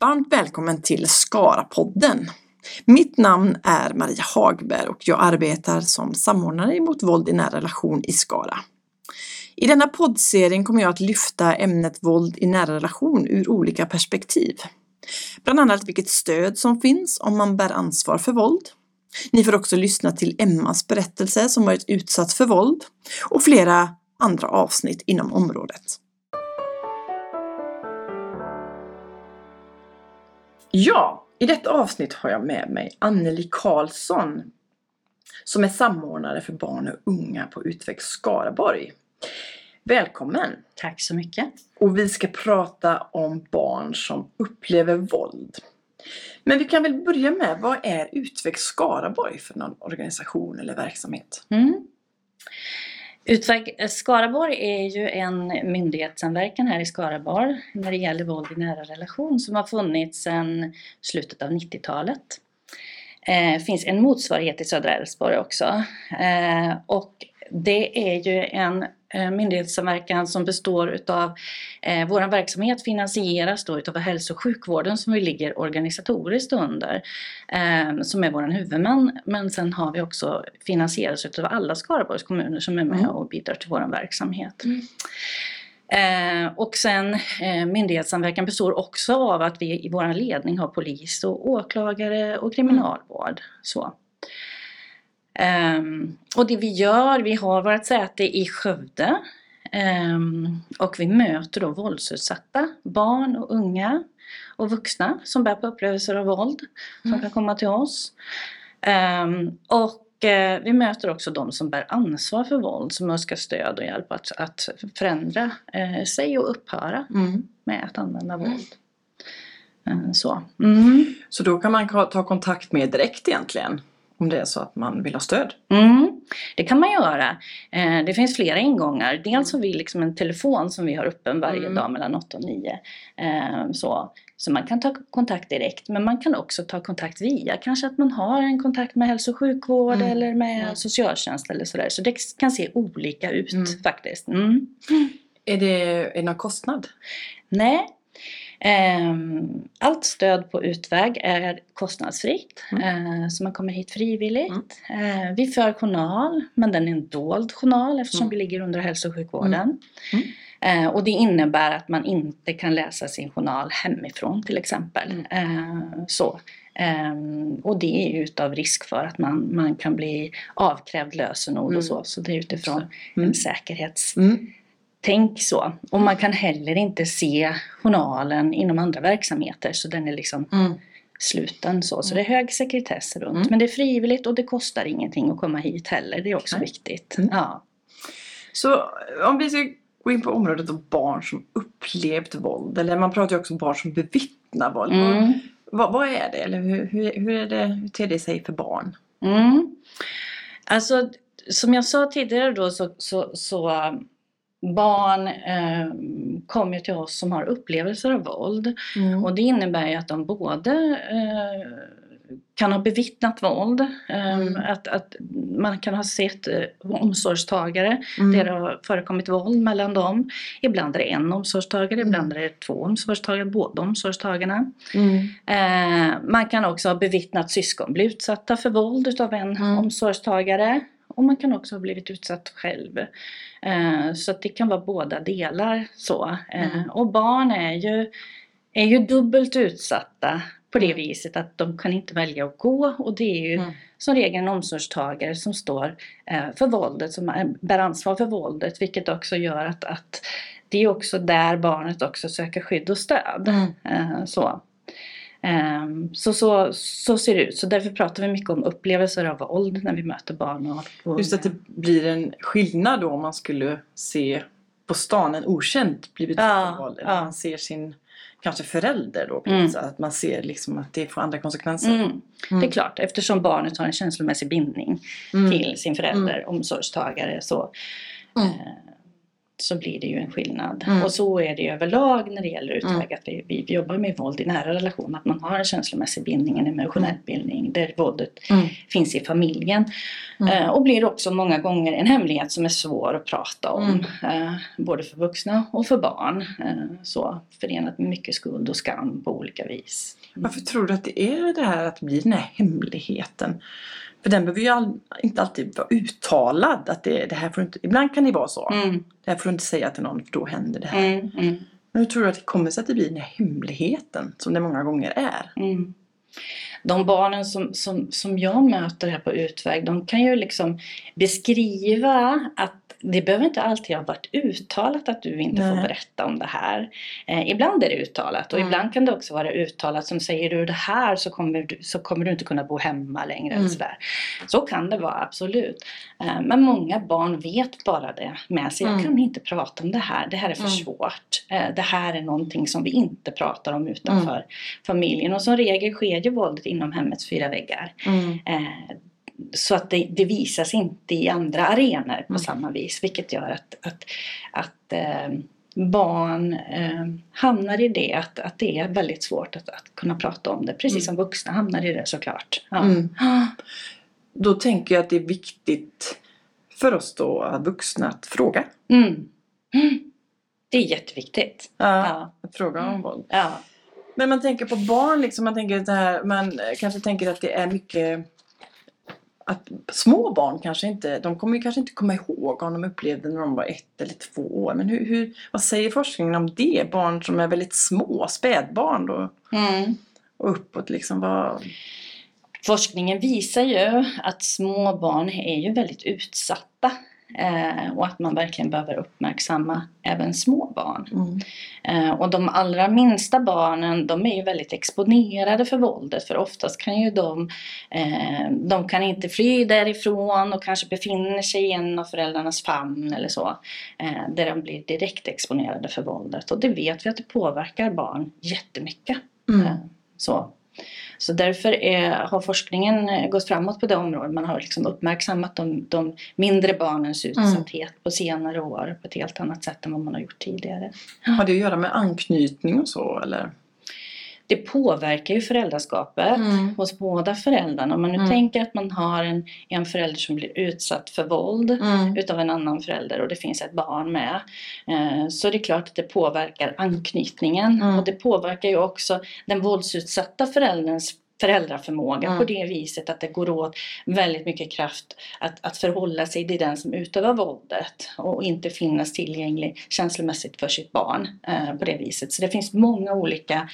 Varmt välkommen till Skara-podden. Mitt namn är Maria Hagberg och jag arbetar som samordnare mot våld i nära relation i Skara. I denna poddserien kommer jag att lyfta ämnet våld i nära relation ur olika perspektiv. Bland annat vilket stöd som finns om man bär ansvar för våld. Ni får också lyssna till Emmas berättelse som varit utsatt för våld och flera andra avsnitt inom området. Ja, i detta avsnitt har jag med mig Anneli Karlsson som är samordnare för barn och unga på Utveck Skaraborg. Välkommen! Tack så mycket! Och vi ska prata om barn som upplever våld. Men vi kan väl börja med, vad är Utveck Skaraborg för någon organisation eller verksamhet? Mm. Utväg eh, Skaraborg är ju en myndighetssamverkan här i Skaraborg när det gäller våld i nära relation som har funnits sedan slutet av 90-talet. Det eh, finns en motsvarighet i södra Älvsborg också. Eh, och det är ju en myndighetssamverkan som består utav eh, vår verksamhet finansieras då utav hälso och sjukvården som vi ligger organisatoriskt under eh, som är vår huvudman men sen har vi också finansieras utav alla Skaraborgs kommuner som är med mm. och bidrar till vår verksamhet. Mm. Eh, och sen eh, myndighetssamverkan består också av att vi i vår ledning har polis och åklagare och kriminalvård. Så. Um, och det vi gör, vi har vårt säte i Skövde um, och vi möter då våldsutsatta barn och unga och vuxna som bär på upplevelser av våld som mm. kan komma till oss. Um, och uh, vi möter också de som bär ansvar för våld som önskar stöd och hjälp att, att förändra uh, sig och upphöra mm. med att använda våld. Uh, så. Mm. så då kan man ta kontakt med direkt egentligen? Om det är så att man vill ha stöd? Mm, det kan man göra. Eh, det finns flera ingångar. Dels har vi liksom en telefon som vi har öppen varje mm. dag mellan 8 och 9. Eh, så, så man kan ta kontakt direkt men man kan också ta kontakt via kanske att man har en kontakt med hälso och sjukvård mm. eller med mm. socialtjänst eller sådär. Så det kan se olika ut mm. faktiskt. Mm. Är, det, någon kostnad? Nej, allt stöd på utväg är kostnadsfritt, mm. Eh, så man kommer hit frivilligt. Mm. Eh, vi för journal, men den är en dold journal eftersom mm. vi ligger under hälso och sjukvården. Mm. Mm. Eh, och det innebär att man inte kan läsa sin journal hemifrån till exempel. Så. Um, och det är utav risk för att man, man kan bli avkrävd lösenord mm. och så. Så det är utifrån mm. en säkerhets... Mm. Tänk så. Och man kan heller inte se journalen inom andra verksamheter så den är liksom mm. sluten så. Så det är hög sekretess runt. Mm. Men det är frivilligt och det kostar ingenting att komma hit heller. Det är också Nej. viktigt. Mm. Ja. Så om vi ska gå in på området av barn som upplevt våld. Eller man pratar ju också om barn som bevittnar våld. Mm. Vad, vad, är det? Eller hur, hur, hur, är det, hur ter det sig för barn? Mm. Alltså som jag sa tidigare då så, så, så barn eh, kommer till oss som har upplevelser av våld. Mm. Och det innebär ju att de både eh, kan ha bevittnat våld, eh, mm. att, att man kan ha sett eh, omsorgstagare mm. där det har förekommit våld mellan dem. Ibland är det en omsorgstagare, mm. ibland är det två omsorgstagare, båda omsorgstagarna. Mm. Eh, man kan också ha bevittnat syskon bli utsatta för våld utav en mm. omsorgstagare. Och man kan också ha blivit utsatt själv. Eh, så det kan vara båda delar. så. Eh, mm. Och barn är ju, är ju dubbelt utsatta på det mm. viset att de kan inte välja att gå och det är ju mm. som regel en omsorgstagare som står eh, för våldet, som bär ansvar för våldet vilket också gör att, att det är också där barnet också söker skydd och stöd. Mm. Så. Um, så, så, så ser det ut. Så därför pratar vi mycket om upplevelser av våld när vi möter barn. Och, Just att det blir en skillnad då om man skulle se på stan en okänd blivit ja, våld. Eller ja. man ser sin kanske förälder då. Mm. Att man ser liksom att det får andra konsekvenser. Mm. Mm. Det är mm. klart eftersom barnet har en känslomässig bindning mm. till sin förälder, mm. omsorgstagare. Så, uh, så blir det ju en skillnad. Mm. Och så är det överlag när det gäller utväg att vi, vi jobbar med våld i nära relation. Att man har en känslomässig bindning, en emotionell bindning där våldet Mm. finns i familjen. Mm. Eh, och blir också många gånger en hemlighet som är svår att prata om. Mm. Eh, både för vuxna och för barn. Eh, så förenat med mycket skuld och skam på olika vis. Varför tror du att det är det här att bli den här hemligheten? För den behöver ju all, inte alltid vara uttalad. Att det, det här får inte, ibland kan det vara så. Mm, Det här får du inte säga till någon för då händer det här. mm, mm. Men hur tror du att det kommer sig att det blir den här hemligheten som det många gånger är? Mm. De barnen som, som, som jag möter här på utväg, de kan ju liksom beskriva att det behöver inte alltid ha varit uttalat att du inte får Nej. berätta om det här. Eh, ibland är det uttalat och Mm. ibland kan det också vara uttalat som säger du det här så kommer du, så kommer du inte kunna bo hemma längre. Mm. Sådär. Så kan det vara absolut. Eh, men många barn vet bara det med sig. Mm. Jag kan inte prata om det här, det här är för Mm. svårt. Eh, det här är någonting som vi inte pratar om utanför familjen. Och som regel sker ju våldet inom hemmets fyra väggar. Mm. Så att det, det visas inte i andra arenor på Mm. samma vis. Vilket gör att, att, att eh, barn eh, hamnar i det. Att, att det är väldigt svårt att, att kunna prata om det. Precis som vuxna hamnar i det såklart. Ja. Mm. Då tänker jag att det är viktigt för oss då vuxna att fråga. Mm. Mm. Det är jätteviktigt. Ja. Ja. Att fråga om våld. Ja. Men man tänker på barn liksom, man tänker det här, man kanske tänker att det är mycket att små barn kanske inte, de kommer ju kanske inte komma ihåg om de upplevde när de var ett eller två år. Men hur, hur, vad säger forskningen om det? Barn som är väldigt små, spädbarn då, Mm. och uppåt liksom. Vad, Forskningen visar ju att små barn är ju väldigt utsatta eh, och att man verkligen behöver uppmärksamma även små barn. mm. Eh, och de allra minsta barnen de är ju väldigt exponerade för våldet för oftast kan ju de, eh, de kan inte fly därifrån och kanske befinner sig i en av föräldrarnas famn eller så. Eh, där de blir direkt exponerade för våldet och det vet vi att det påverkar barn jättemycket. Mm. Eh, Så. Så därför är, har forskningen eh, gått framåt på det området. Man har liksom uppmärksammat de, de mindre barnens utsatthet på senare år på ett helt annat sätt än vad man har gjort tidigare. Har det att göra med anknytning och så eller? Det påverkar ju föräldraskapet Mm. hos båda föräldrarna. Om man nu Mm. tänker att man har en, en förälder som blir utsatt för våld Mm. utav en annan förälder och det finns ett barn med. Eh, så är det klart att det påverkar anknytningen Mm. och det påverkar ju också den våldsutsatta förälderns föräldraförmåga Mm. på det viset att det går åt väldigt mycket kraft att, att förhålla sig till den som utövar våldet och inte finnas tillgänglig känslomässigt för sitt barn eh, på det viset. Så det finns många olika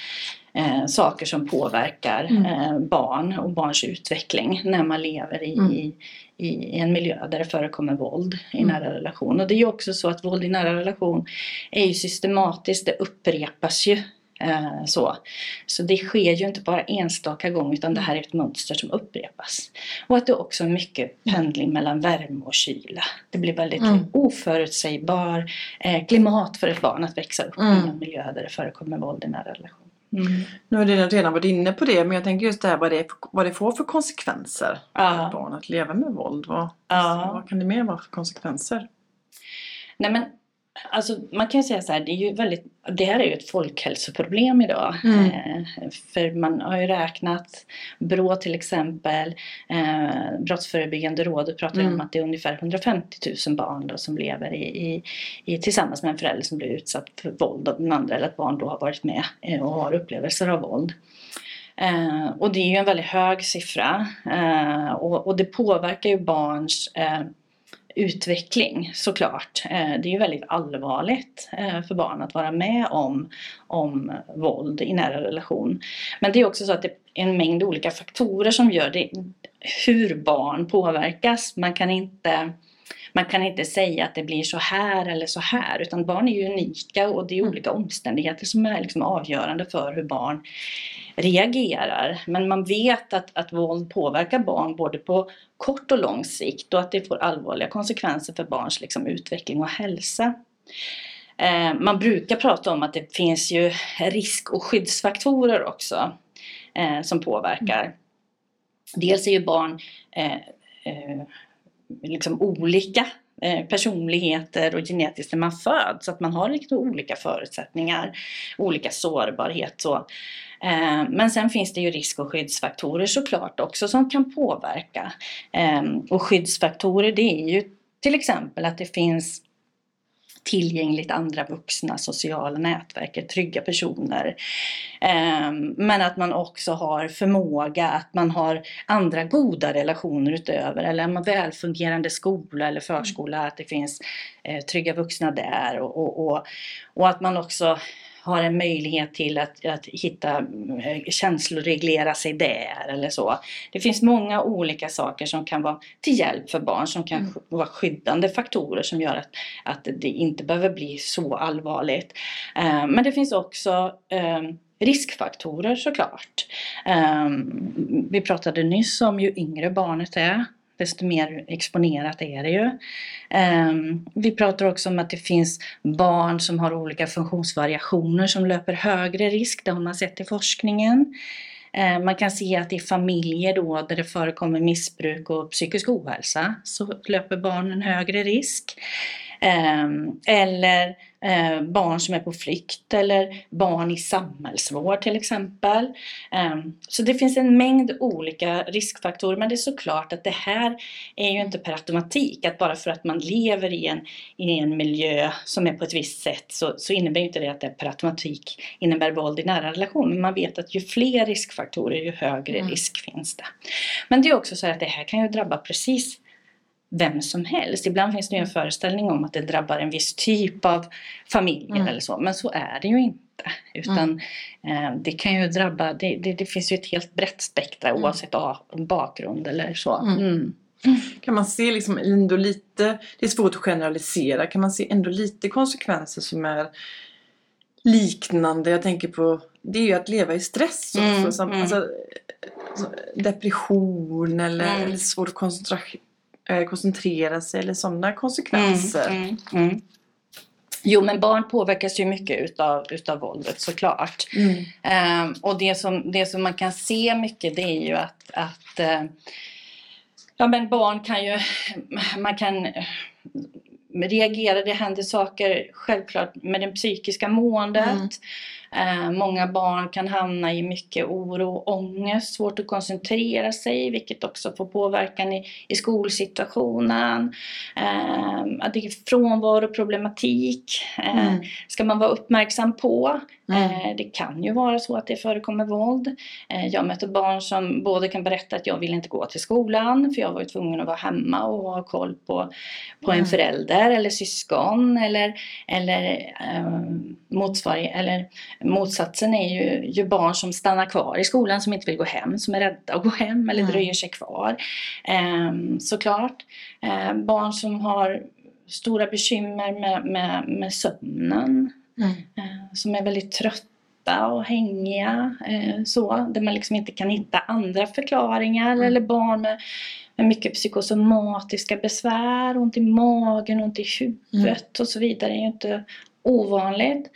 eh, saker som påverkar Mm. eh, barn och barns utveckling när man lever i, Mm. i, i en miljö där det förekommer våld i Mm. nära relation. Och det är ju också så att våld i nära relation är ju systematiskt, det upprepas ju. Eh, så. så det sker ju inte bara enstaka gånger utan det här är ett mönster som upprepas. Och att det också är mycket pendling mellan värme och kyla. Det blir väldigt Mm. oförutsägbar eh, klimat för ett barn att växa upp Mm. i en miljö där det förekommer våld i nära relation. Mm. Nu har du redan varit inne på det men jag tänker just det här vad det, vad det får för konsekvenser för ett barn att leva med våld. Vad, Ja. vad kan det mer vara för konsekvenser? Nej men alltså man kan ju säga så här, det, är ju väldigt, det här är ju ett folkhälsoproblem idag. Mm. Eh, för man har ju räknat, Brå till exempel, eh, Brottsförebyggande rådet pratar Mm. om att det är ungefär 150 000 barn då som lever i, i, i, tillsammans med en förälder som blir utsatt för våld av den andra eller att barn då har varit med eh, och har upplevelser av våld. Eh, och det är ju en väldigt hög siffra eh, och, och det påverkar ju barns eh, utveckling såklart. Eh, det är ju väldigt allvarligt eh, för barn att vara med om, om våld i nära relation. Men det är också så att det är en mängd olika faktorer som gör det, hur barn påverkas. Man kan inte man kan inte säga att det blir så här eller så här utan barn är ju unika och det är Mm. olika omständigheter som är liksom avgörande för hur barn reagerar. Men man vet att, att våld påverkar barn både på kort och lång sikt och att det får allvarliga konsekvenser för barns liksom, utveckling och hälsa. Eh, man brukar prata om att det finns ju risk och skyddsfaktorer också eh, som påverkar. Dels är ju barn eh, eh, liksom olika Eh, personligheter och genetiskt när man föds. Så att man har lite olika förutsättningar, olika sårbarhet. Så. Eh, men sen finns det ju risk och skyddsfaktorer såklart också som kan påverka. Eh, och skyddsfaktorer det är ju till exempel att det finns tillgängligt andra vuxna, sociala nätverk, trygga personer. Ehm, men att man också har förmåga, att man har andra goda relationer utöver eller en välfungerande skola eller förskola, att det finns eh, trygga vuxna där och, och, och, och att man också har en möjlighet till att, att hitta eh, känsloreglera sig där eller så. Det finns många olika saker som kan vara till hjälp för barn som kan mm. vara skyddande faktorer som gör att, att det inte behöver bli så allvarligt. Eh, men det finns också eh, riskfaktorer såklart. Vi pratade nyss om ju yngre barnet är desto mer exponerat är det ju. Ehm, vi pratar också om att det finns barn som har olika funktionsvariationer som löper högre risk. Det har man sett i forskningen. Ehm, man kan se att i familjer då där det förekommer missbruk och psykisk ohälsa så löper barnen högre risk. Ehm, eller eh, barn som är på flykt eller barn i samhällsvård till exempel. Ehm, så det finns en mängd olika riskfaktorer men det är såklart att det här är ju inte per automatik att bara för att man lever i en, i en miljö som är på ett visst sätt så, så innebär inte det att det per automatik innebär våld i nära relation. Men man vet att ju fler riskfaktorer ju högre mm. risk finns det. Men det är också så att det här kan ju drabba precis vem som helst. Ibland finns det ju en föreställning om att det drabbar en viss typ av familjer mm. eller så, men så är det ju inte. Utan mm. eh, det kan ju drabba, det, det, det, finns ju ett helt brett spektra mm. oavsett bakgrund eller så. Mm. Mm. Kan man se liksom ändå lite, det är svårt att generalisera, kan man se ändå lite konsekvenser som är liknande? Jag tänker på, det är ju att leva i stress också. Mm, alltså, depression eller, eller svår koncentration Eh, koncentrera sig eller sådana konsekvenser. Mm, mm, mm. Jo men barn påverkas ju mycket utav, utav våldet såklart. Mm. Um, och det som, det som man kan se mycket det är ju att, att uh, ja, men barn kan ju, man kan reagera, det händer saker självklart med det psykiska måendet. Eh, många barn kan hamna i mycket oro och ångest, svårt att koncentrera sig, vilket också får påverkan i, i skolsituationen. Eh, det är frånvaroproblematik, eh, mm. ska man vara uppmärksam på. Mm. Eh, det kan ju vara så att det förekommer våld. Eh, jag möter barn som både kan berätta att jag vill inte gå till skolan för jag var tvungen att vara hemma och ha koll på, på mm. en förälder eller syskon eller, eller eh, motsvarighet eller Motsatsen är ju, ju, barn som stannar kvar i skolan som inte vill gå hem, som är rädda att gå hem eller mm. dröjer sig kvar. Eh, såklart. Eh, barn som har stora bekymmer med, med, med sömnen, mm. eh, som är väldigt trötta och hängiga. Eh, så, där man liksom inte kan hitta andra förklaringar. Mm. Eller barn med, med mycket psykosomatiska besvär, ont i magen, ont i huvudet mm. och så vidare. Det är ju inte ovanligt.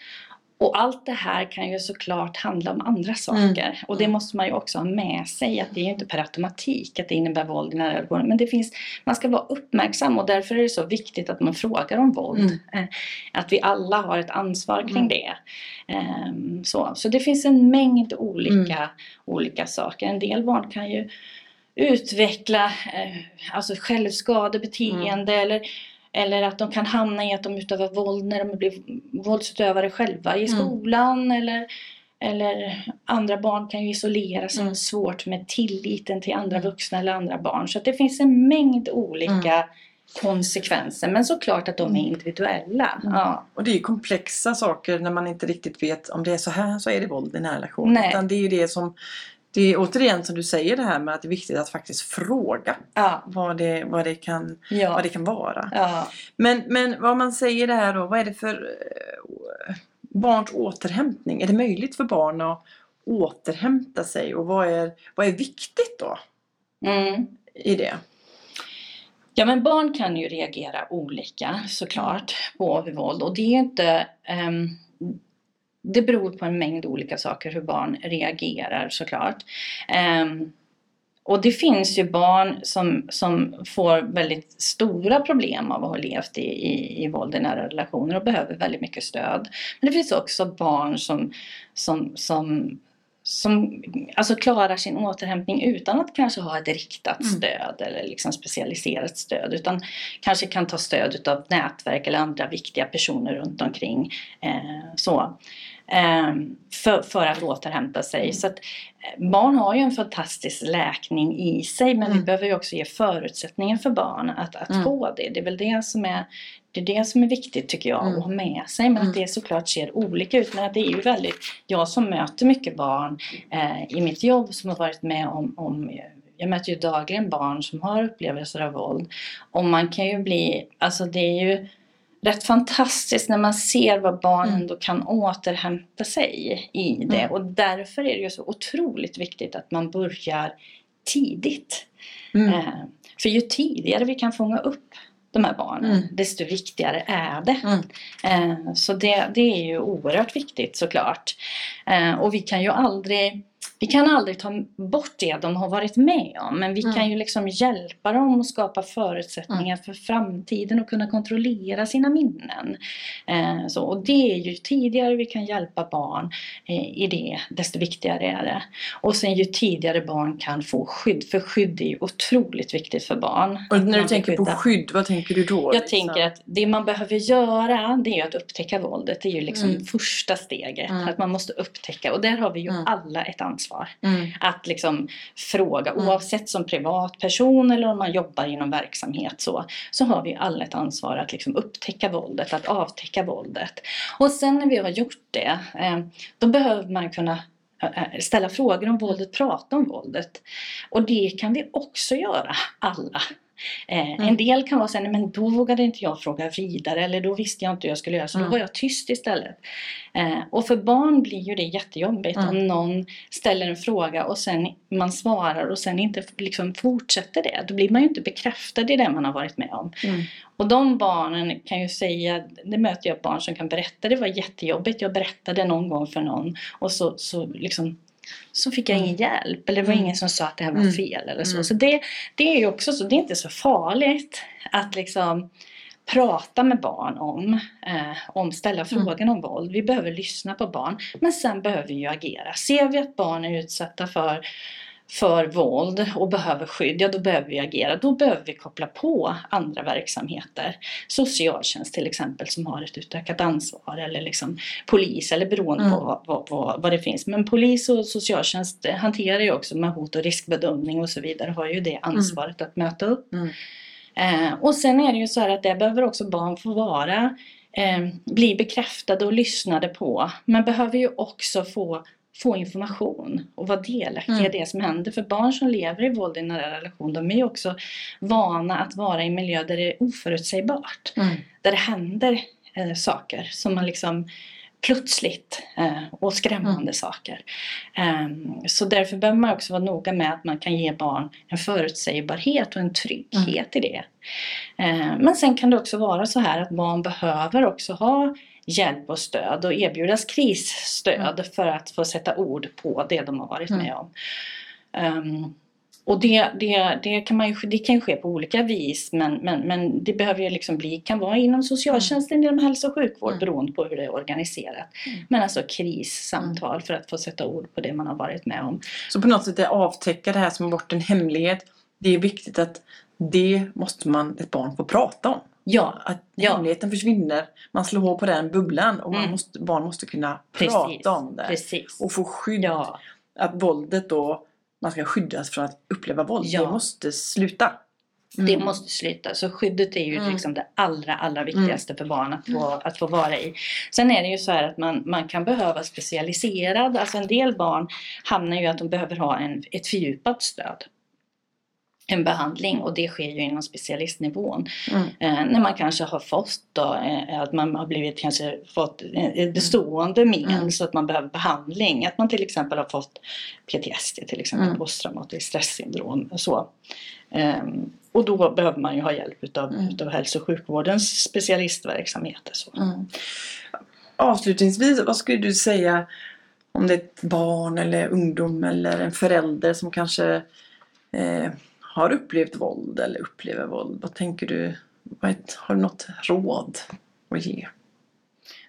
Och allt det här kan ju såklart handla om andra saker. Mm. Och det måste man ju också ha med sig. Att det är ju inte per automatik att det innebär våld i nära relationer. Men det finns, man ska vara uppmärksam och därför är det så viktigt att man frågar om våld. Mm. Eh, att vi alla har ett ansvar kring mm. det. Um, så. så det finns en mängd olika, mm. olika saker. En del barn kan ju utveckla eh, alltså självskadebeteende mm. eller eller att de kan hamna i att de utövar våld när de blir våldsutövare själva i mm. skolan. Mm. Eller, eller andra barn kan ju isolera sig mm. svårt med tilliten till andra mm. vuxna eller andra barn. Så det finns en mängd olika mm. konsekvenser. Men såklart att de är mm. individuella. Ja. Och det är ju komplexa saker när man inte riktigt vet om det är så här så är det våld i nära relation. Utan det är ju det som det är återigen som du säger det här med att det är viktigt att faktiskt fråga ja. vad, det, vad, det kan, ja. vad det kan vara. Ja. Men, men vad man säger det här då, vad är det för uh, barns återhämtning? Är det möjligt för barn att återhämta sig och vad är, vad är viktigt då mm. i det? Ja men barn kan ju reagera olika såklart på våld och det är inte um, det beror på en mängd olika saker hur barn reagerar såklart. Um, och det finns ju barn som, som får väldigt stora problem av att ha levt i, i, i våld i nära relationer och behöver väldigt mycket stöd. Men det finns också barn som, som, som som alltså klarar sin återhämtning utan att kanske ha ett riktat mm. stöd eller liksom specialiserat stöd utan kanske kan ta stöd av nätverk eller andra viktiga personer runt omkring. Eh, så. Eh, för, för att återhämta sig. Mm. Så att, eh, barn har ju en fantastisk läkning i sig men mm. vi behöver ju också ge förutsättningar för barn att, att mm. få det. Det är väl det som är det är det som är viktigt tycker jag mm. att ha med sig. Men att mm. det såklart ser olika ut. Men att det är ju väldigt, jag som möter mycket barn eh, i mitt jobb som har varit med om, om jag möter ju dagligen barn som har upplevelser av våld. Och man kan ju bli, alltså det är ju rätt fantastiskt när man ser vad barnen mm. då kan återhämta sig i det. Mm. Och därför är det ju så otroligt viktigt att man börjar tidigt. Mm. Eh, för ju tidigare vi kan fånga upp de här barnen, mm. desto viktigare är det. Mm. Eh, så det, det är ju oerhört viktigt såklart. Eh, och vi kan ju aldrig vi kan aldrig ta bort det de har varit med om men vi mm. kan ju liksom hjälpa dem att skapa förutsättningar mm. för framtiden och kunna kontrollera sina minnen. Eh, så, och det är ju tidigare vi kan hjälpa barn eh, i det desto viktigare är det. Och sen ju tidigare barn kan få skydd, för skydd är ju otroligt viktigt för barn. Och när du tänker på skydd, vad tänker du då? Jag liksom? tänker att det man behöver göra det är att upptäcka våldet. Det är ju liksom mm. första steget. Mm. Att man måste upptäcka och där har vi ju mm. alla ett ansvar ansvar. Mm. Att liksom fråga, mm. oavsett som privatperson eller om man jobbar inom verksamhet så, så har vi alla ett ansvar att liksom upptäcka våldet, att avtäcka våldet. Och sen när vi har gjort det, eh, då behöver man kunna eh, ställa frågor om våldet, prata om våldet. Och det kan vi också göra, alla. Eh, mm. En del kan vara så men då vågade inte jag fråga vidare eller då visste jag inte hur jag skulle göra så mm. då var jag tyst istället. Eh, och för barn blir ju det jättejobbigt mm. om någon ställer en fråga och sen man svarar och sen inte liksom fortsätter det. Då blir man ju inte bekräftad i det man har varit med om. Mm. Och de barnen kan ju säga, det möter jag barn som kan berätta, det var jättejobbigt, jag berättade någon gång för någon och så, så liksom så fick jag ingen mm. hjälp eller det var mm. ingen som sa att det här var mm. fel eller så. Så det, det är ju också så, det är inte så farligt att liksom prata med barn om, eh, om ställa frågan om våld. Vi behöver lyssna på barn men sen behöver vi ju agera. Ser vi att barn är utsatta för för våld och behöver skydd, ja då behöver vi agera. Då behöver vi koppla på andra verksamheter. Socialtjänst till exempel som har ett utökat ansvar eller liksom polis eller beroende mm. på vad, vad, vad, det finns. Men polis och socialtjänst hanterar ju också med hot och riskbedömning och så vidare har ju det mm. ansvaret mm. att möta upp. Mm. Eh, och sen är det ju så här att det behöver också barn få vara eh, bli bekräftade och lyssnade på. Man behöver ju också få få information och vara delaktiga mm. i det som händer. För barn som lever i våld i nära relation, de är ju också vana att vara i en miljö där det är oförutsägbart. Mm. Där det händer eh, saker som man liksom plötsligt eh, och skrämmande mm. saker. Um, så därför behöver man också vara noga med att man kan ge barn en förutsägbarhet och en trygghet mm. i det. Uh, men sen kan det också vara så här att barn behöver också ha hjälp och stöd och erbjudas krisstöd mm. för att få sätta ord på det de har varit mm. med om. Um, och det, det, det, kan man ju, det kan ju ske på olika vis men, men, men det behöver ju liksom bli, kan vara inom socialtjänsten, mm. inom hälso och sjukvård mm. beroende på hur det är organiserat. Mm. Men alltså krissamtal mm. för att få sätta ord på det man har varit med om. Så på något sätt är avtäcka det här som har varit en hemlighet. Det är viktigt att det måste man, ett barn få prata om. Ja. Att ja. hemligheten försvinner. Man slår hål på den bubblan och mm. måste, barn måste kunna Precis. prata om det. Precis. Och få skydd. Ja. Att våldet då, man ska skyddas från att uppleva våld. Ja. Det måste sluta. Mm. Det måste sluta. Så skyddet är ju mm. liksom det allra, allra viktigaste mm. för barn att få, att få vara i. Sen är det ju så här att man, man kan behöva specialiserad, alltså en del barn hamnar ju att de behöver ha en, ett fördjupat stöd en behandling och det sker ju inom specialistnivån. Mm. Eh, när man kanske har fått då, eh, att man har blivit kanske fått bestående men mm. så att man behöver behandling. Att man till exempel har fått PTSD, till exempel mm. posttraumatiskt stresssyndrom och så. Eh, och då behöver man ju ha hjälp utav, mm. utav hälso och sjukvårdens specialistverksamheter. Så. Mm. Avslutningsvis, vad skulle du säga om det är ett barn eller ungdom eller en förälder som kanske eh, har upplevt våld eller upplever våld. Vad tänker du? Har du något råd att ge?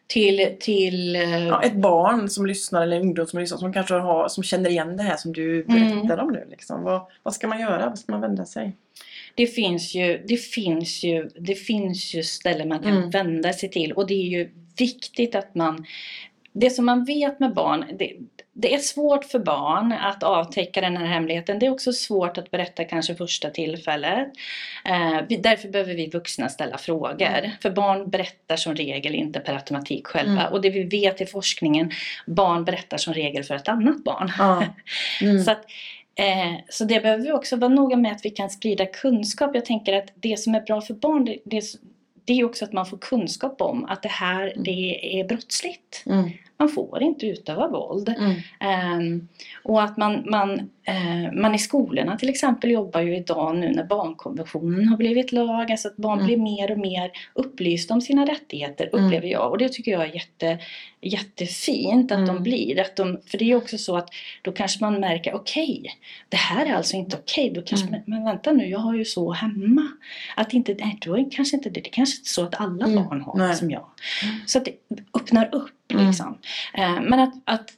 Till, till ja, ett barn som lyssnar eller en ungdom som lyssnar som kanske har, som känner igen det här som du mm. berättar mm. om nu. Liksom. Vad, vad ska man göra? Vad ska man vända sig? Det finns ju, det finns ju, det finns ju ställen man kan mm. vända sig till och det är ju viktigt att man det som man vet med barn, det, det, är svårt för barn att avtäcka den här hemligheten. Det är också svårt att berätta kanske första tillfället. Eh, vi, därför behöver vi vuxna ställa frågor. Mm. För barn berättar som regel inte per automatik själva. Mm. Och det vi vet i forskningen, barn berättar som regel för ett annat barn. Mm. så, att, eh, så det behöver vi också vara noga med att vi kan sprida kunskap. Jag tänker att det som är bra för barn, det, det det är också att man får kunskap om att det här mm. det är brottsligt. Mm. Man får inte utöva våld. Mm. Um, och att man, man, man i skolorna till exempel jobbar ju idag nu när barnkonventionen har blivit lag, alltså att barn mm. blir mer och mer upplysta om sina rättigheter mm. upplever jag. Och det tycker jag är jätte, jättefint att mm. de blir. Att de, för det är också så att då kanske man märker, okej, okay, det här är alltså inte okej. Okay. Då kanske mm. men vänta nu, jag har ju så hemma. Att inte, nej, då är kanske inte det, det är kanske inte så att alla mm. barn har nej. som jag. Så att det öppnar upp liksom. Mm. men att, att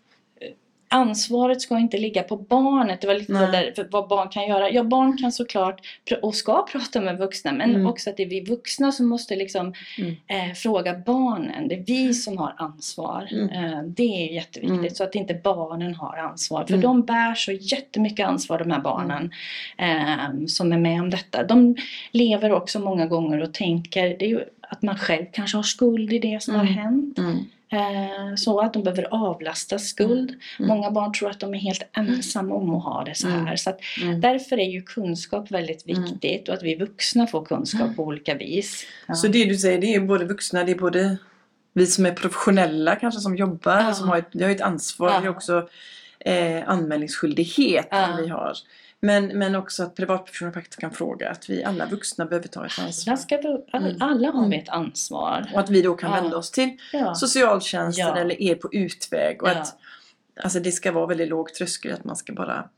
ansvaret ska inte ligga på barnet. Det var lite där, vad barn kan göra. Ja, barn kan såklart och ska prata med vuxna men mm. också att det är vi vuxna som måste liksom mm. eh, fråga barnen. Det är vi som har ansvar. Mm. Eh, det är jätteviktigt mm. så att inte barnen har ansvar. För mm. de bär så jättemycket ansvar de här barnen eh, som är med om detta. De lever också många gånger och tänker det är ju att man själv kanske har skuld i det som har mm. hänt. Eh, så att de behöver avlasta skuld. Mm. mm. Många barn tror att de är helt ensamma om att ha det så mm. här. Så mm. Därför är ju kunskap väldigt mm. viktigt och att vi vuxna får kunskap på olika vis. Ja. Så det du säger det är både vuxna, det är både vi som är professionella kanske som jobbar, ja. som har ett, vi har ett ansvar, ja. vi har också eh, anmälningsskyldighet ja. vi har. Men, men också att privatpersoner faktiskt kan fråga. Att vi alla vuxna behöver ta ett ansvar. Alla, ska, mm. alla har vi ett ansvar. Och att vi då kan ja. vända oss till ja. socialtjänsten ja. eller er på utväg. Och att alltså det ska vara väldigt låg tröskel. Att man ska bara...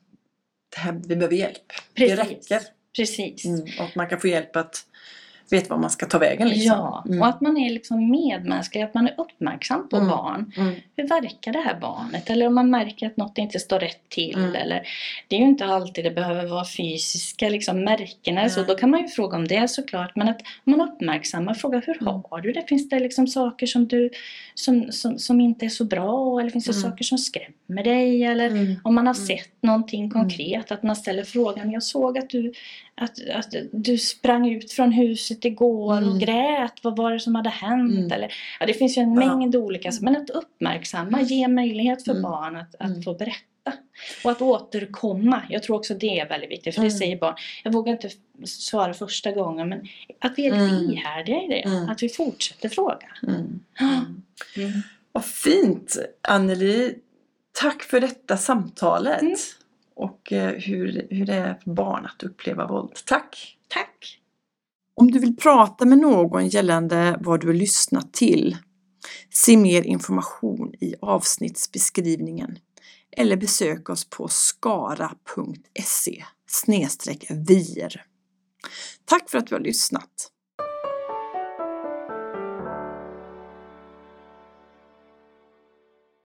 Det här, vi behöver hjälp. Precis. Det räcker. Precis. Mm. Och man kan få hjälp att vet var man ska ta vägen. Liksom. Ja, mm. och att man är liksom medmänsklig, att man är uppmärksam på mm. barn. Mm. Hur verkar det här barnet? Eller om man märker att något inte står rätt till. Mm. Eller, det är ju inte alltid det behöver vara fysiska liksom, märken eller så. Då kan man ju fråga om det såklart. Men att man uppmärksammar, frågar hur mm. har du det? Finns det liksom saker som, du, som, som, som inte är så bra? Eller finns det saker som skrämmer dig? Eller om man har sett någonting konkret, att man ställer frågan. Jag såg att du att, att du sprang ut från huset igår mm. och grät. Vad var det som hade hänt? Mm. Eller, ja, det finns ju en mängd ja. olika. Men att uppmärksamma, ge möjlighet för mm. barn att, att mm. få berätta. Och att återkomma. Jag tror också det är väldigt viktigt. För det mm. säger barn. Jag vågar inte svara första gången. Men att vi är lite mm. ihärdiga i det. Att vi fortsätter fråga. Mm. Vad fint Anneli. Tack för detta samtalet och eh, hur, hur det är för barn att uppleva våld. Tack! Tack! Om du vill prata med någon gällande vad du har lyssnat till, se mer information i avsnittsbeskrivningen eller besök oss på skara.se vir. Tack för att du har lyssnat!